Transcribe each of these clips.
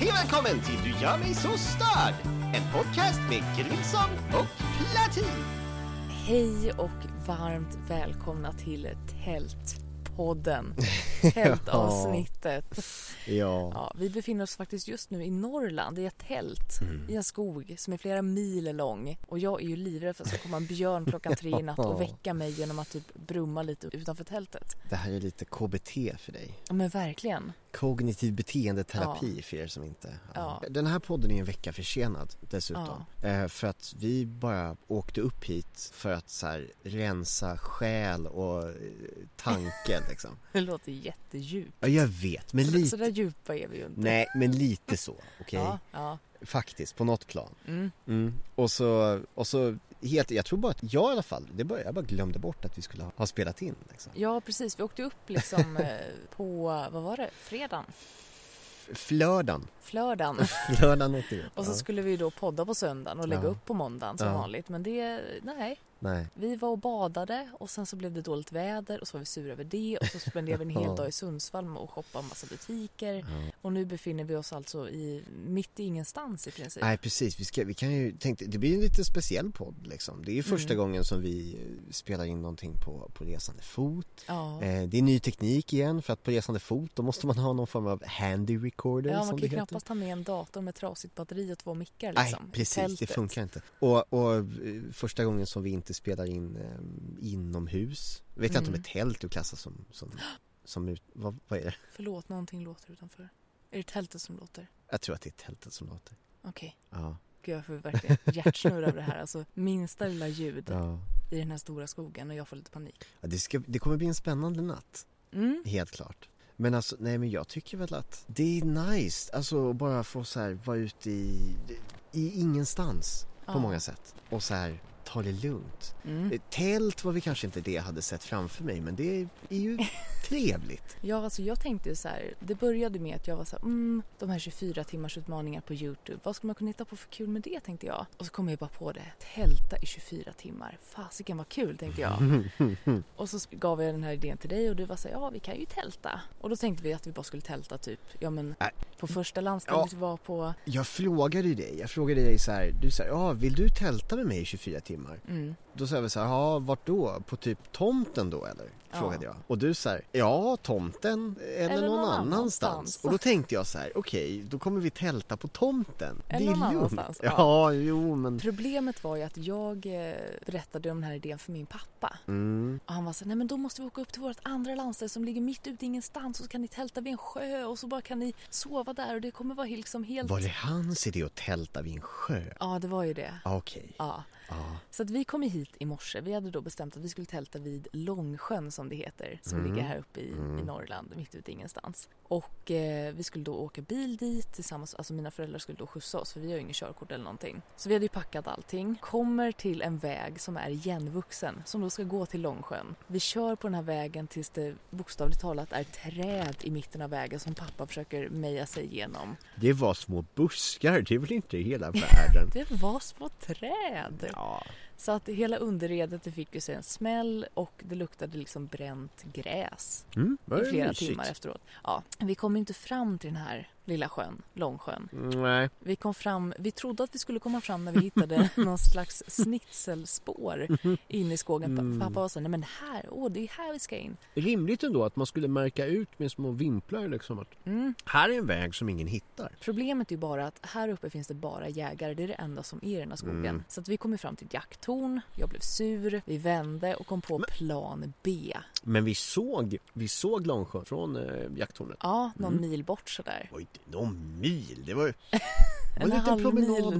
Hej och välkommen till Du gör mig så störd! En podcast med Grilson och Platin. Hej och varmt välkomna till Tältpodden. Tältavsnittet. Ja. Ja, vi befinner oss faktiskt just nu i Norrland i ett tält Mm. i en skog som är flera mil lång. Och jag är ju livrädd för att det ska komma en björn klockan tre i natt och väcka mig genom att typ brumma lite utanför tältet. Det här är lite KBT för dig. Ja men verkligen. Kognitiv beteendeterapi för er som inte Ja. Den här podden är en vecka försenad dessutom. Eh, för att vi bara åkte upp hit för att så här, rensa själ och eh, tanke liksom. Det låter jättedjupt. Ja, jag vet, men Så, så lite där djupa är vi ju inte. Nej, men lite så, okej? Ja, ja. Faktiskt, på något plan. Mm. Mm. Och så, och så helt, jag tror bara att jag i alla fall, det bara, jag bara glömde bort att vi skulle ha, ha spelat in liksom. ja precis, vi åkte upp liksom eh, på, vad var det, fredagen? F- Flördan, Flördagen. flördan åkte vi upp. Och så skulle vi då podda på söndagen och lägga Ja. upp på måndagen som Ja. vanligt. Men det, nej. Nej, Vi var och badade och sen så blev det dåligt väder och så var vi sura över det och så spenderade vi en hel dag i Sundsvall med att shoppa massa butiker. ja. Och nu befinner vi oss alltså i, mitt i ingenstans i princip. Nej precis, vi, ska, vi kan ju, tänkte, det blir en lite speciell podd liksom. Det är ju första Mm. gången som vi eh, spelar in någonting på, på resande fot. Ja. Eh, det är ny teknik igen för att på resande fot då måste man ha någon form av handy recorder ja, man kan heter. knappast ha med en dator med trasigt batteri och två mickar Nej, liksom. i precis, det funkar inte. Och, och eh, första gången som vi inte spelar in eh, inomhus. Jag vet inte om Mm. ett tält är klassas som, som, som ut, vad, vad är det? Förlåt, någonting låter utanför. Är det tältet som låter? Jag tror att det är tältet som låter. Okej. Ja, Gud, jag får verkligen hjärtsnurr av det här. Alltså minsta lilla ljud ja. i den här stora skogen och jag får lite panik. ja det, ska, det kommer bli en spännande natt. Mm. Helt klart. Men alltså, nej men jag tycker väl att det är nice, alltså bara få så här vara ute i, i ingenstans på Ja. många sätt. Och så här ta det lugnt. Mm. Eh, Tält var vi kanske inte det jag hade sett framför mig men det är ju trevligt. Ja, alltså jag tänkte så här. Det började med att jag var så här, mm, de här 24 timmars utmaningar på Youtube. Vad skulle man kunna hitta på för kul med det tänkte jag. Och så kom jag bara på det. Tälta i 24 timmar. Fasiken vad kul tänkte jag. och så gav jag den här idén till dig och du var så här, ja vi kan ju tälta. Och då tänkte vi att vi bara skulle tälta typ, ja men Nej. på första landstället Ja. var på. Jag frågade dig, jag frågade dig så här, du sa ja vill du tälta med mig i 24 timmar? Mm. Då sa väl så här, ja vart då? På typ tomten då eller? Ja. Frågade jag. Och du sa ja tomten eller, Eller någon, någon annanstans. annanstans. Och då tänkte jag så här, okej då kommer vi tälta på tomten. Eller det är någon lugnt. annanstans, Ja, ja. jo men. Problemet var ju att jag eh, berättade om den här idén för min pappa. Mm. Och han var så här, nej men då måste vi åka upp till vårt andra landställe som ligger mitt ute i ingenstans och så kan ni tälta vid en sjö och så bara kan ni sova där och det kommer vara liksom helt... Var det hans idé att tälta vid en sjö? Ja, det var ju det. Ah, Okej. Ja. Ja. Så att vi kom hit i morse. Vi hade då bestämt att vi skulle tälta vid Långsjön som det heter. Som Mm. ligger här uppe i, Mm. i Norrland, mitt ute i ingenstans. Och eh, vi skulle då åka bil dit tillsammans. Alltså mina föräldrar skulle då skjutsa oss för vi har ju ingen körkort eller någonting. Så vi hade ju packat allting. Kommer till en väg som är igenvuxen som då ska gå till Långsjön. Vi kör på den här vägen tills det bokstavligt talat är träd i mitten av vägen som pappa försöker meja sig igenom. Det var små buskar, det är väl inte hela världen? Det var små träd! Ja. Så att hela underredet det fick ju sig en smäll och det luktade liksom bränt gräs Mm, i flera mysigt? timmar efteråt. Ja, vi kom inte fram till den här lilla sjön, Långsjön. Nej. Vi kom fram, vi trodde att vi skulle komma fram när vi hittade någon slags snitselspår in i skogen. Mm. Pappa var så nej men här, åh det är här vi ska in. Rimligt ändå att man skulle märka ut med små vimplar liksom att Mm. här är en väg som ingen hittar. Problemet är ju bara att här uppe finns det bara jägare. Det är det enda som är i den här skogen. Mm. Så att vi kom fram till ett jakttorn. Jag blev sur. Vi vände och kom på plan B. Men vi såg, vi såg Långsjön från eh, jakttornet. Ja, någon Mm. mil bort sådär. Oj, någon mil, det var ju En halv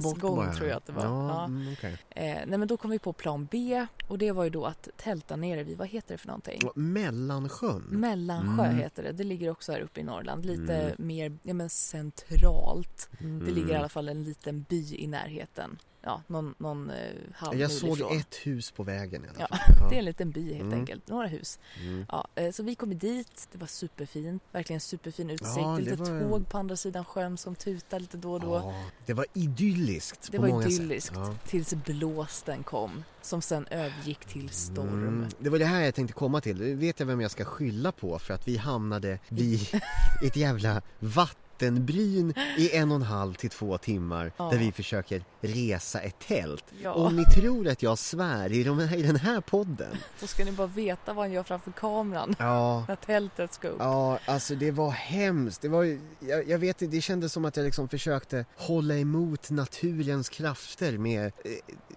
bort gång bara. tror jag att det var. Ja, Ja. Mm, okej. Eh, nej men då kom vi på plan B och det var ju då att tälta nere vid, vad heter det för någonting? Mellansjön. Mellansjö Mm. heter det. Det ligger också här uppe i Norrland. Lite Mm. mer ja, men centralt. Mm. Det ligger i alla fall en liten by i närheten. Ja, någon, någon eh, halv Jag såg ifrån. ett hus på vägen i alla Ja, fall. Det är en liten by helt Mm. enkelt. Några hus. Mm. Ja, eh, så vi kom dit. Det var superfint. Verkligen superfin utsikt. Ja, det lite var- tåg på andra sidan sjön som tutar lite då och då. Ja, det var idylliskt Det på var många idylliskt sätt. Ja. tills blåsten kom som sen övergick till storm. Mm, det var det här jag tänkte komma till. Vet jag vem jag ska skylla på för att vi hamnade vid ett jävla vattenbryn i en och en halv till två timmar Ja. där vi försöker resa ett tält. Ja. Om ni tror att jag svär i, de här, i den här podden. Så ska ni bara veta vad han gör framför kameran Ja, när tältet ska upp. Ja, alltså det var hemskt. Det, var, jag, jag vet inte, det kändes som att jag liksom försökte hålla emot naturens krafter med, eh,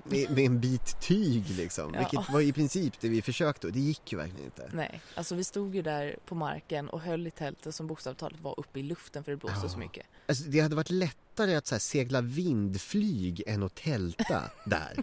med, med en bit tyg liksom. Ja. Vilket var i princip det vi försökte och det gick ju verkligen inte. Nej, alltså vi stod ju där på marken och höll i tältet som bokstavligt talat var uppe i luften för det blåste Ja. så mycket. Alltså, det hade varit lättare att så segla vindflyg än att tälta där.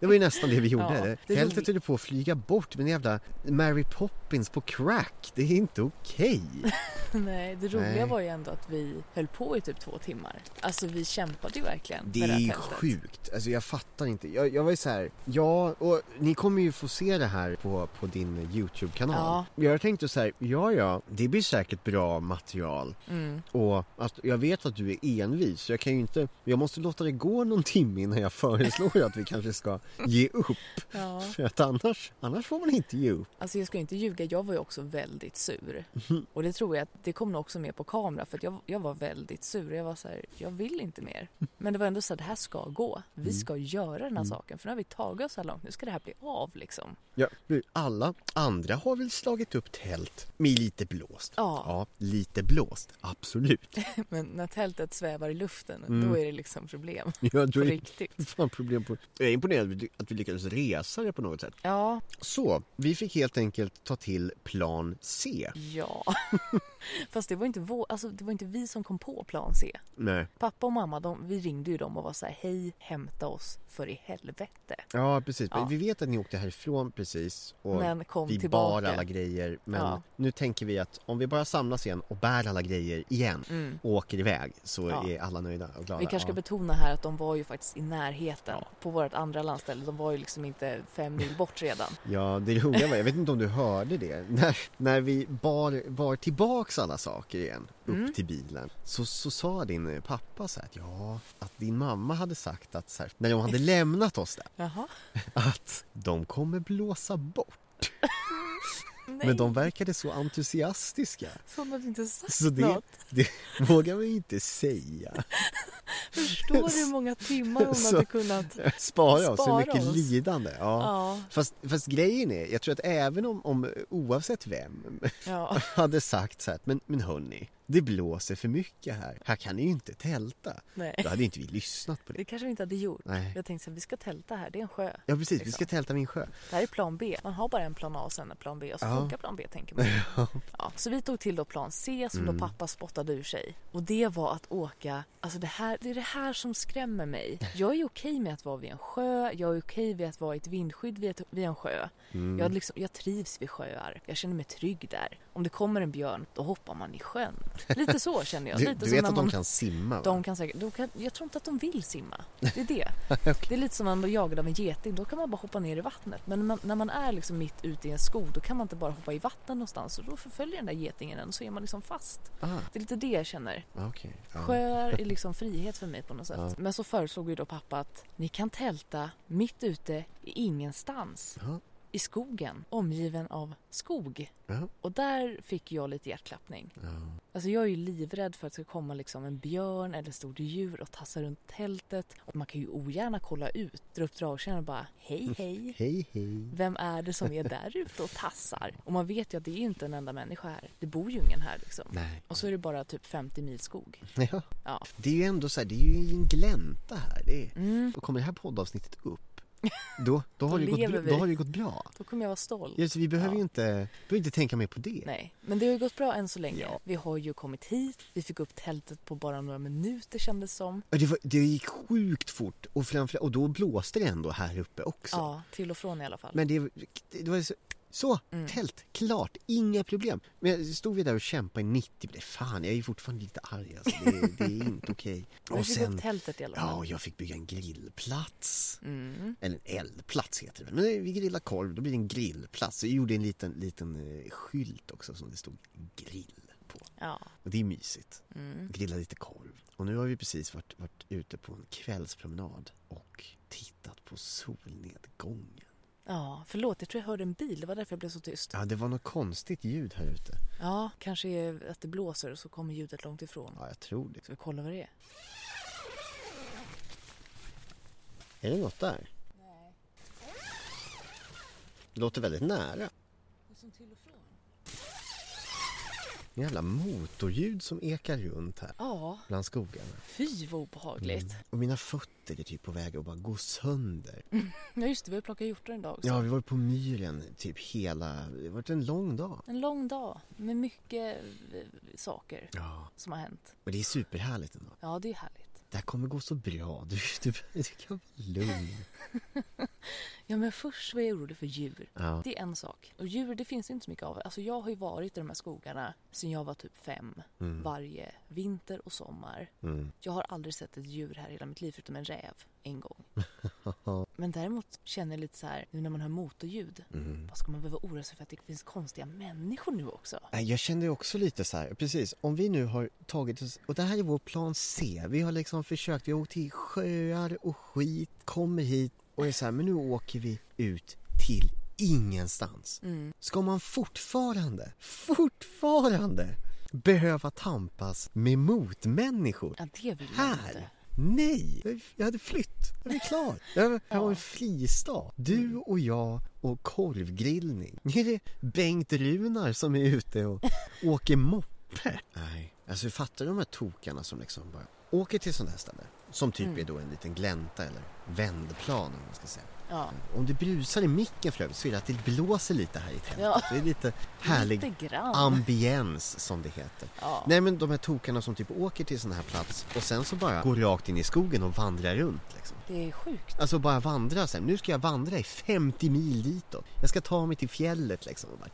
Det var ju nästan det vi gjorde. Ja, det är Tältet höll på att flyga bort med en jävla Mary Poppins på crack. Det är inte okej. Nej, det roliga Nej. var ju ändå att vi höll på i typ två timmar. Alltså vi kämpade ju verkligen Det med det är här tältet. sjukt. Alltså jag fattar inte. Jag, jag var ju så här, ja, och ni kommer ju få se det här på, på din YouTube-kanal. Jag tänkte så här, ja ja, det blir säkert bra material. Mm. Och att jag vet att du är envis, så jag kan ju inte, jag måste låta det gå någon timme innan jag föreslår att vi kanske ska ge upp. Ja. För att annars, annars får man inte ge upp. Alltså jag ska inte ljuga, jag var ju också väldigt sur. Mhm. Och det tror jag att det kom nog också med på kamera för att jag, jag var väldigt sur. Jag var så här, jag vill inte mer. Men det var ändå så att det här ska gå. Vi Mm. ska göra den här saken för nu har vi tagit oss så här långt. Nu ska det här bli av liksom. Ja, alla andra har väl slagit upp tält med lite blåst? Ja. Ja, lite blåst, absolut. Men när tältet svävar i luften, Mm. då är det liksom problem. Ja, du är riktigt. fan problem på... Jag är imponerad att vi- att vi lyckades resa det på något sätt. Ja, Så, vi fick helt enkelt ta till plan C. ja. Fast det var inte vår, alltså det var inte vi som kom på plan C. Nej. Pappa och mamma, de, vi ringde ju dem och var så här, hej, hämta oss för i helvete. Ja, precis. Ja. Vi vet att ni åkte härifrån precis och Men kom vi tillbaka. bar alla grejer. Men Ja. nu tänker vi att om vi bara samlas igen och bär alla grejer igen Mm. och åker iväg så Ja. är alla nöjda och glada. Vi kanske ska ja. betona här att de var ju faktiskt i närheten Ja. på vårt andra landställe. De var ju liksom inte fem mil bort redan. Ja, det roliga var, jag vet inte om du hörde det, när, när vi bar, bar tillbaks alla saker igen upp Mm. till bilen så, så sa din pappa så här att ja, att din mamma hade sagt att så här, när de hade lämnat oss där, att de kommer blåsa bort. Nej, Men de verkade så entusiastiska. hade du inte sagt Så det, något. det vågar ju inte säga. Förstår du hur många timmar hon Så- hade kunnat... Spara oss, så Spara mycket oss. lidande. Ja. Ja, Fast, fast grejen är, jag tror att även om, om oavsett vem ja. hade sagt så här, men, men hörni, det blåser för mycket här. Här kan ni ju inte tälta. Nej. Då hade inte vi lyssnat på det. Det kanske vi inte hade gjort. Nej. Jag tänkte så här, vi ska tälta här, det är en sjö. Ja precis, vi Liksom. ska tälta vid en sjö. Det här är plan B. Man har bara en plan A och sen en plan B och så Ja. funkar plan B tänker man. Ja, så vi tog till då plan C som Mm. då pappa spottade ur sig. Och det var att åka, alltså det, här, det är det här som skrämmer mig. Jag är okej med att vara vid en sjö, jag är okej med att vara i ett vindskydd vid, ett, vid en sjö. Mm. Jag, liksom, jag trivs vid sjöar, jag känner mig trygg där. Om det kommer en björn, då hoppar man i sjön. Lite så känner jag. Du, Lite du vet att de man- kan simma va? de kan säkert, de kan, jag tror inte att de vill simma. Det är det. Det är lite som man blir jagad av en geting. Då kan man bara hoppa ner i vattnet. Men när man, när man är liksom mitt ute i en skog då kan man inte bara hoppa i vattnet någonstans. Och då förföljer den där getingen en och så är man liksom fast. Ah, Det är lite det jag känner. okej. Ja. Sjöar är liksom frihet för mig på något sätt. Ja. Men så föreslog ju då pappa att ni kan tälta mitt ute i ingenstans. Ja. I skogen, omgiven av skog. Ja. Och där fick jag lite hjärtklappning. Ja. Alltså jag är ju livrädd för att det ska komma liksom en björn eller stort djur och tassa runt tältet. Och man kan ju ogärna kolla ut, dra upp dragkedjan och bara hej hej. Hej hej. Vem är det som är där ute och tassar? Och man vet ju att det är inte en enda människa här. Det bor ju ingen här liksom. Nej. Och så är det bara typ 50 mil skog. Ja. Ja. Det är ju ändå så här, det är ju en glänta här. Det är... Mm, Och kommer det här poddavsnittet upp, då, då, har, det gått, lever bra- vi. då har det gått bra. då kommer jag vara stolt. Ja, så vi behöver Ja. ju inte, behöver inte tänka mer på det. Nej, men det har ju gått bra än så länge. Ja. Vi har ju kommit hit, vi fick upp tältet på bara några minuter kändes som. Och Det, var, det gick sjukt fort och, framför, och då blåste det ändå här uppe också. Ja, till och från i alla fall. Men det, det var så, så Mm. tält, klart, inga problem. Men stod vi där och kämpade i 90 minuter, fan jag är ju fortfarande lite arg alltså. det, det är inte okej. vi Och sen, upp tältet i alla fall. ja jag fick bygga en grillplats. Mm. Eller en eldplats heter det. Men vi grillar korv, då blir det en grillplats. Så jag gjorde en liten, liten eh, skylt också som det stod grill på. Ja. Och det är mysigt. Mm. Grilla lite korv. Och nu har vi precis varit, varit ute på en kvällspromenad och tittat på solnedgången. Ja, förlåt. Jag tror jag hörde en bil. Det var därför jag blev så tyst. Ja, det var något konstigt ljud här ute. Ja, kanske att det blåser och så kommer ljudet långt ifrån. Ja, jag tror det. Ska vi kolla vad det är? Är det något där? Nej. Det låter väldigt nära. Det är som till och från. En jävla motorljud som ekar runt här Ja, bland skogarna. fy vad obehagligt. Och mina fötter är typ på väg att bara gå sönder. Ja, just det. Vi har plockat hjortar idag också. Ja, vi var på myren typ hela... Det har varit en lång dag. En lång dag med mycket eh, saker Ja. som har hänt. Och det är superhärligt ändå. Ja, det är härligt. Det här kommer gå så bra. Du, du, du kan vara lugn. Ja, men först var jag orolig för djur. Ja. Det är en sak. Och djur, det finns inte så mycket av. Alltså jag har ju varit i de här skogarna sedan jag var typ fem. Mm. Varje vinter och sommar. Mm. Jag har aldrig sett ett djur här i hela mitt liv förutom en räv en gång. Men däremot känner jag lite så här, nu när man hör motorljud. Mm. Vad ska man behöva oroa sig för att det finns konstiga människor nu också? Jag kände också lite så här, precis, om vi nu har tagit oss, och det här är vår plan C, vi har liksom försökt, vi har åkt till sjöar och skit, kommer hit och är så här, men nu åker vi ut till ingenstans. Mm. Ska man fortfarande, fortfarande behöva tampas med motmänniskor? Ja, det vill jag Här? inte. Nej! Jag hade flytt. Jag är klar. Jag var, var en fristad. Du och jag och korvgrillning. Är det Bengt Runar som är ute och åker moppe. Nej, alltså fattar du de här tokarna som liksom bara åker till sådana här ställe? Som typ Mm. är då en liten glänta eller vändplan om man ska säga. Ja. Om det brusar i micken för övrigt så är det att det blåser lite här i tältet. Ja. Det är lite härlig ambiens som det heter. Ja. Nej men de här tokarna som typ åker till sån här plats och sen så bara går rakt in i skogen och vandrar runt. Liksom. Det är sjukt. Alltså bara vandra sen. Nu ska jag vandra i 50 mil ditåt. Jag ska ta mig till fjället liksom. Och bara,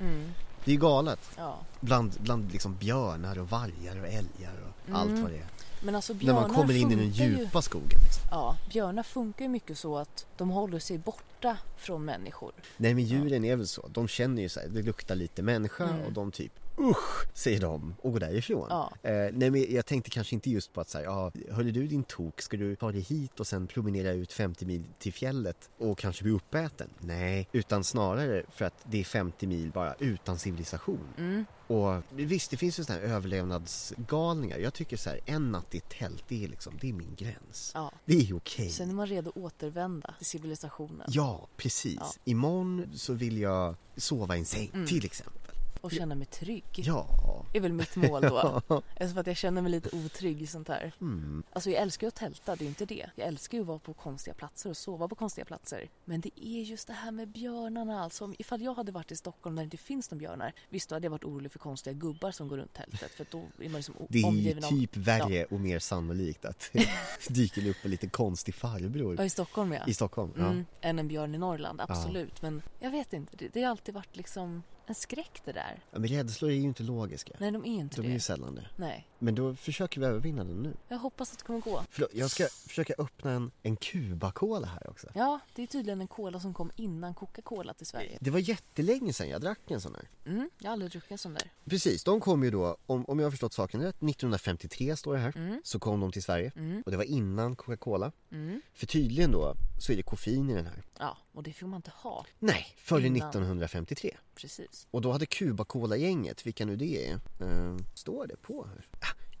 mm. Det är galet. Ja. Bland, bland liksom björnar och vargar och älgar och allt Mm. vad det är. Men alltså När man kommer in i den funkar ju- djupa skogen liksom. Ja, björnar funkar ju mycket så att de håller sig borta från människor. Nej men djuren är väl så. De känner ju så här, det luktar lite människa Mm. och de typ usch säger de och går därifrån. Ja. Eh, nej men jag tänkte kanske inte just på att säga, ja hörde du din tok, ska du ta dig hit och sen promenera ut 50 mil till fjället och kanske bli uppäten? Nej, utan snarare för att det är 50 mil bara utan civilisation. Mm. Och visst, det finns ju sådana här överlevnadsgalningar. Jag tycker så här, en natt i tält, det är liksom, det är min gräns. Ja. Det är okej. Sen är man redo att återvända till civilisationen Ja, precis. Ja. Imorgon så vill jag sova i en säng, Mm. till exempel. Och känna mig trygg. Ja. är väl mitt mål då. För att jag känner mig lite otrygg i sånt här. Mm. Alltså jag älskar ju att tälta, det är inte det. Jag älskar ju att vara på konstiga platser och sova på konstiga platser. Men det är just det här med björnarna alltså. Om- Ifall jag hade varit i Stockholm där det inte finns några björnar. Visst då hade jag varit orolig för konstiga gubbar som går runt tältet. För då är man liksom Det är ju omgiven av... typ värre och mer sannolikt att det dyker upp en liten konstig farbror Ja, i Stockholm ja. i Stockholm. Ja. Mm, än en björn i Norrland, absolut. Men jag vet inte, det, det har alltid varit liksom en skräck det där. Ja, Men rädslor är ju inte logiska. Nej, de är inte De är det. ju sällan det. Nej, Men då försöker vi övervinna den nu. jag hoppas att det kommer gå. Förlåt, jag ska försöka öppna en, en Cuba-Cola här också. Ja, det är tydligen en cola som kom innan Coca-Cola till Sverige. Det var jättelänge sedan jag drack en sån här. Mm, jag har aldrig druckit en sån där. Precis, de kom ju då, om, om jag har förstått saken rätt, 1953 står det här. Mm. Så kom de till Sverige. Mm. Och det var innan Coca-Cola. Mm. För tydligen då så är det koffein i den här. Ja, och det får man inte ha. Nej, före Innan. 1953. Precis. Och då hade Cuba Cola-gänget, vilka nu det är, eh, står det på här?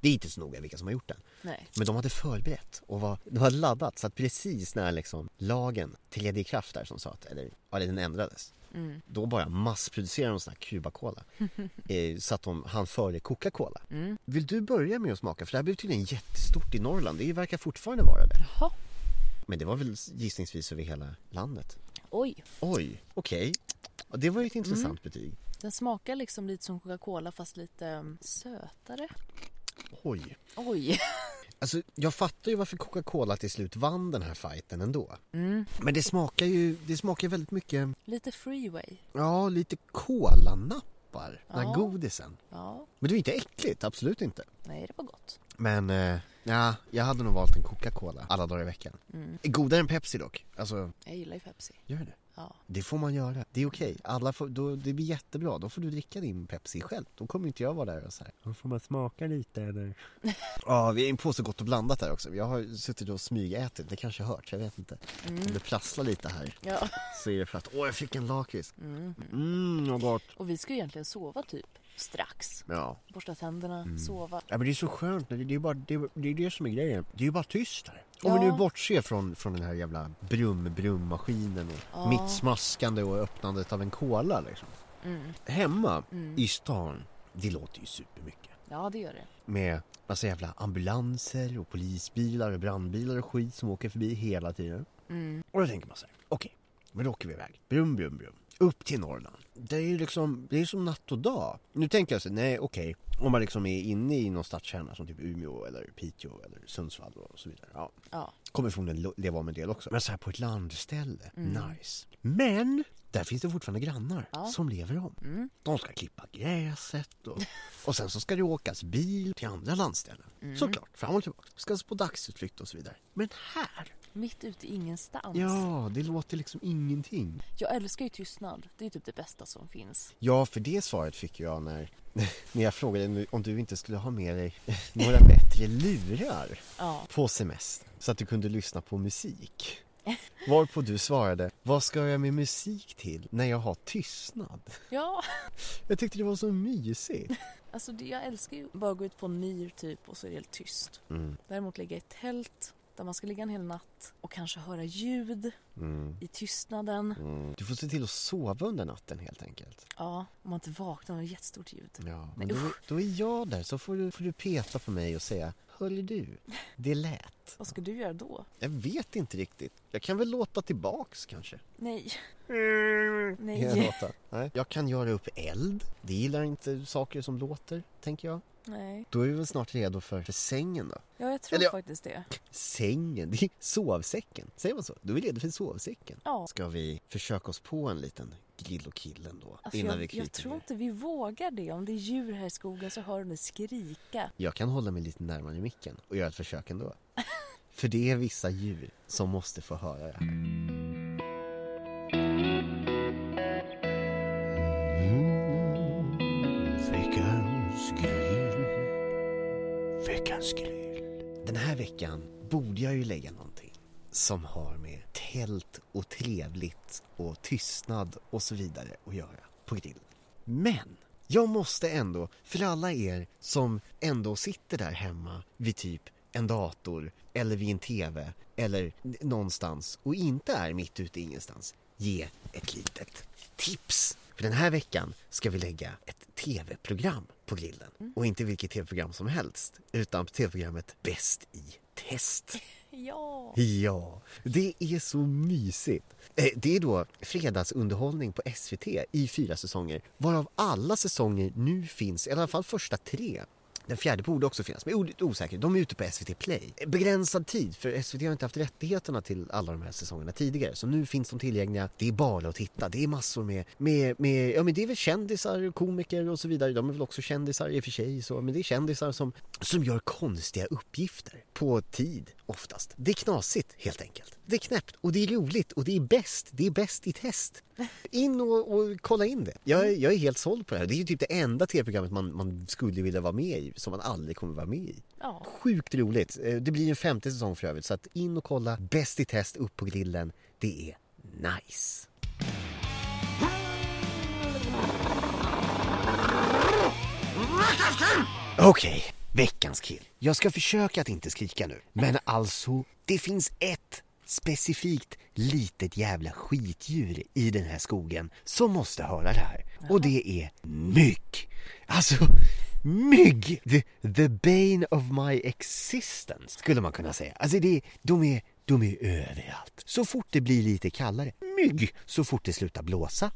Det är inte så noga vilka som har gjort den. Nej. Men de hade förberett och var, de hade laddat så att precis när liksom lagen trädde i kraft där som sa att, eller ja, den ändrades. Mm. Då bara massproducerade de sån här Cuba Cola. eh, så att de hann före Coca-Cola. Mm. Vill du börja med att smaka? För det här blev tydligen jättestort i Norrland. Det verkar fortfarande vara det. Jaha. Men det var väl gissningsvis över hela landet. Oj, Oj, okej. Ja, Det var ju ett intressant Mm. betyg. den smakar liksom lite som Coca-Cola fast lite um, sötare. Oj. Oj. Alltså jag fattar ju varför Coca-Cola till slut vann den här fighten ändå. Mm. Men det smakar ju, det smakar väldigt mycket, Lite freeway. ja lite kolanappar. Den här Ja. godisen. Ja, Men det är inte äckligt, absolut inte. nej det var gott. Men eh, ja, jag hade nog valt en Coca-Cola alla dagar i veckan. Mm. Godare än Pepsi dock. Alltså, Jag gillar ju Pepsi. gör det? Ja. Det får man göra. Det är okej. Alla får, då, det blir jättebra. Då får du dricka din Pepsi själv. Då kommer inte jag vara där och så här. Då får man smaka lite eller? Ja, vi är in på så gott och blandat här också. Jag har suttit och smygätit. Det kanske hörts, jag vet inte. Om det prasslar lite här ja. så är det för att, åh jag fick en lakrits. Mm. Mm, vad gott. Och vi ska ju egentligen sova typ strax. Ja. Borsta tänderna, Mm. sova. Ja men det är så skönt, det är bara det, är, det, är det som är grejen. Det är ju bara tyst här. Om Ja. vi nu bortser från, från den här jävla brum-brum-maskinen och Ja. mitt smaskande och öppnandet av en cola liksom. Mm. Hemma Mm. i stan, det låter ju supermycket. Ja, det gör det. Med massa jävla ambulanser och polisbilar och brandbilar och skit som åker förbi hela tiden. Mm. Och då tänker man så här, okej, men då åker vi iväg. Brum, brum, brum. Upp till Norrland. Det är ju liksom, det är som natt och dag. Nu tänker jag så nej okej, om man liksom är inne i någon stadskärna som typ Umeå eller Piteå eller Sundsvall och så vidare. Ja, Ja. kommer förmodligen leva om en del också. Men så här på ett landställe, Mm. nice. Men, där finns det fortfarande grannar Ja. som lever om. Mm. De ska klippa gräset och, och sen så ska det åkas bil till andra landställen. Mm. Såklart, fram och tillbaka. Ska på dagsutflykt och så vidare. Men här, Mitt ute i ingenstans. ja, det låter liksom ingenting. Jag älskar ju tystnad. Det är typ det bästa som finns. Ja, för det svaret fick jag när, när jag frågade om du inte skulle ha med dig några bättre lurar Ja. på semester så att du kunde lyssna på musik. Varpå du svarade, vad ska jag med musik till när jag har tystnad? Ja. Jag tyckte det var så mysigt. Alltså jag älskar ju bara gå ut på en myr typ och så är det helt tyst. Mm, Däremot ligga i ett tält där man ska ligga en hel natt och kanske höra ljud mm, i tystnaden. mm. Du får se till att sova under natten helt enkelt. Ja, om man inte vaknar av ett jättestort ljud. Ja, Nej, men då, då är jag där så får du, får du peta på mig och säga, hörru du, det lät. Vad ska du göra då? Jag vet inte riktigt. Jag kan väl låta tillbaks kanske. Nej. Kan jag Nej. låta? Nej. Jag kan göra upp eld. Det gillar inte saker som låter, tänker jag. Nej. Då är vi väl snart redo för, för sängen då. Ja, jag tror Eller faktiskt det. Sängen, det är sovsäcken. Säger man så? Då är vi redo för sovsäcken. Ja. Ska vi försöka oss på en liten grill och killen då? Alltså innan vi jag, kryper jag tror ner? inte vi vågar det. Om det är djur här i skogen så hör de det skrika. Jag kan hålla mig lite närmare micken och göra ett försök ändå. För det är vissa djur som måste få höra det. Mm, Veckans. Den här veckan borde jag ju lägga någonting som har med tält och trevligt och tystnad och så vidare att göra på grillen. Men jag måste ändå, för alla er som ändå sitter där hemma vid typ en dator eller vid en TV eller någonstans och inte är mitt ute i ingenstans, ge ett litet tips. För den här veckan ska vi lägga ett TV-program på grillen. Och inte vilket TV-program som helst, utan TV-programmet Bäst i test. Ja. Ja, det är så mysigt. Eh, Det är då fredagsunderhållning på SVT i fyra säsonger, varav alla säsonger nu finns, i alla fall första tre. Den fjärde borde också finnas, men jag är osäker. De är ute på SVT Play. Begränsad tid, för SVT har inte haft rättigheterna till alla de här säsongerna tidigare. Så nu finns de tillgängliga. Det är bara att titta. Det är massor med, med, med ja men det är väl kändisar, komiker och så vidare. De är väl också kändisar i och för sig, så, men det är kändisar som, som gör konstiga uppgifter på tid oftast. Det är knasigt helt enkelt. Det är knäppt och det är roligt och det är bäst. Det är bäst i test. In och, och kolla in det. Jag, är- jag är helt såld på det här. Det är ju typ det enda tv-programmet man, man skulle vilja vara med i som man aldrig kommer vara med i. Ja. Sjukt roligt. Eh, Det blir en femte säsong för övrigt så att in och kolla Bäst i test upp på grillen. Det är nice. Okej, veckans kill. Jag ska försöka att inte skrika nu. Men alltså, det finns ett specifikt litet jävla skitdjur i den här skogen som måste höra det här. Och det är mygg. Alltså, mygg! The, the bane of my existence, skulle man kunna säga. Alltså, det, de, är, de är överallt. Så fort det blir lite kallare, mygg. Så fort det slutar blåsa,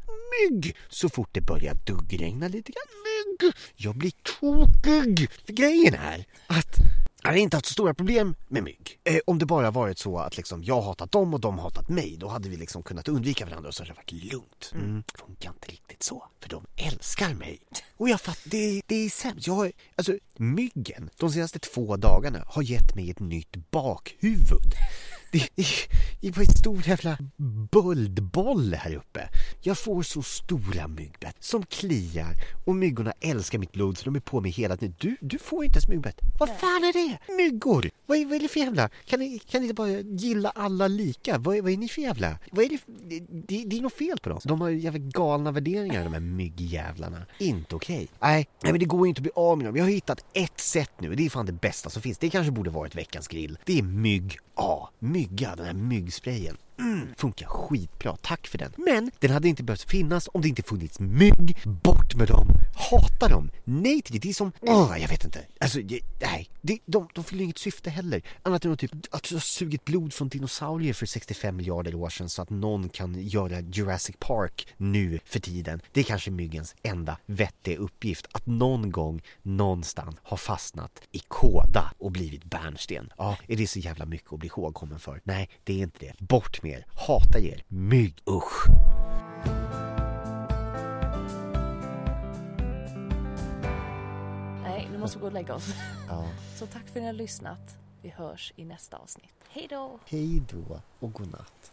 mygg. Så fort det börjar duggregna lite grann, mygg. Jag blir tokig. För grejen är att jag har inte haft så stora problem med mygg. Eh, om det bara varit så att liksom, jag hatat dem och de hatat mig, då hade vi liksom kunnat undvika varandra och så hade det varit lugnt. Mm. Funkar inte riktigt så, för de älskar mig. Och jag fattar, det, det är sämst. Jag har, alltså, myggen, de senaste två dagarna har gett mig ett nytt bakhuvud. Det, är en stor jävla böldboll här uppe. Jag får så stora myggbett som kliar och myggorna älskar mitt blod så de är på mig hela tiden. Du, du får inte ens myggbett. Vad fan är det? Myggor! Vad är, vad är det för jävla? Kan ni, kan ni inte bara gilla alla lika? Vad är, vad är ni för jävla? Vad är det, det, det, det är något fel på dem. De har ju jävla galna värderingar de här myggjävlarna. Inte okej. Okay. Nej, nej, men det går ju inte att bli av med dem. Jag har hittat ett sätt nu. Det är fan det bästa som finns. Det kanske borde varit veckans grill. Det är mygg A. Mygga, den här myggsprayen. Mm, funkar skitbra, tack för den. Men den hade inte behövt finnas om det inte funnits mygg. Bort med dem, hata dem, nej till det. Det är som, åh, jag vet inte. Alltså, det, nej, det, de, de fyller inget syfte heller. Annat än typ att du har sugit blod från dinosaurier för 65 miljarder år sedan så att någon kan göra Jurassic Park nu för tiden. Det är kanske myggens enda vettiga uppgift. Att någon gång, någonstans, ha fastnat i kåda och blivit bärnsten. Ja, är det så jävla mycket att bli ihågkommen för? Nej, det är inte det. Bort med er, hatar er, mygg, usch. Nej, nu måste vi gå och lägga oss. Ja. Så tack för att ni har lyssnat. Vi hörs i nästa avsnitt. Hej då! Hej då och godnatt.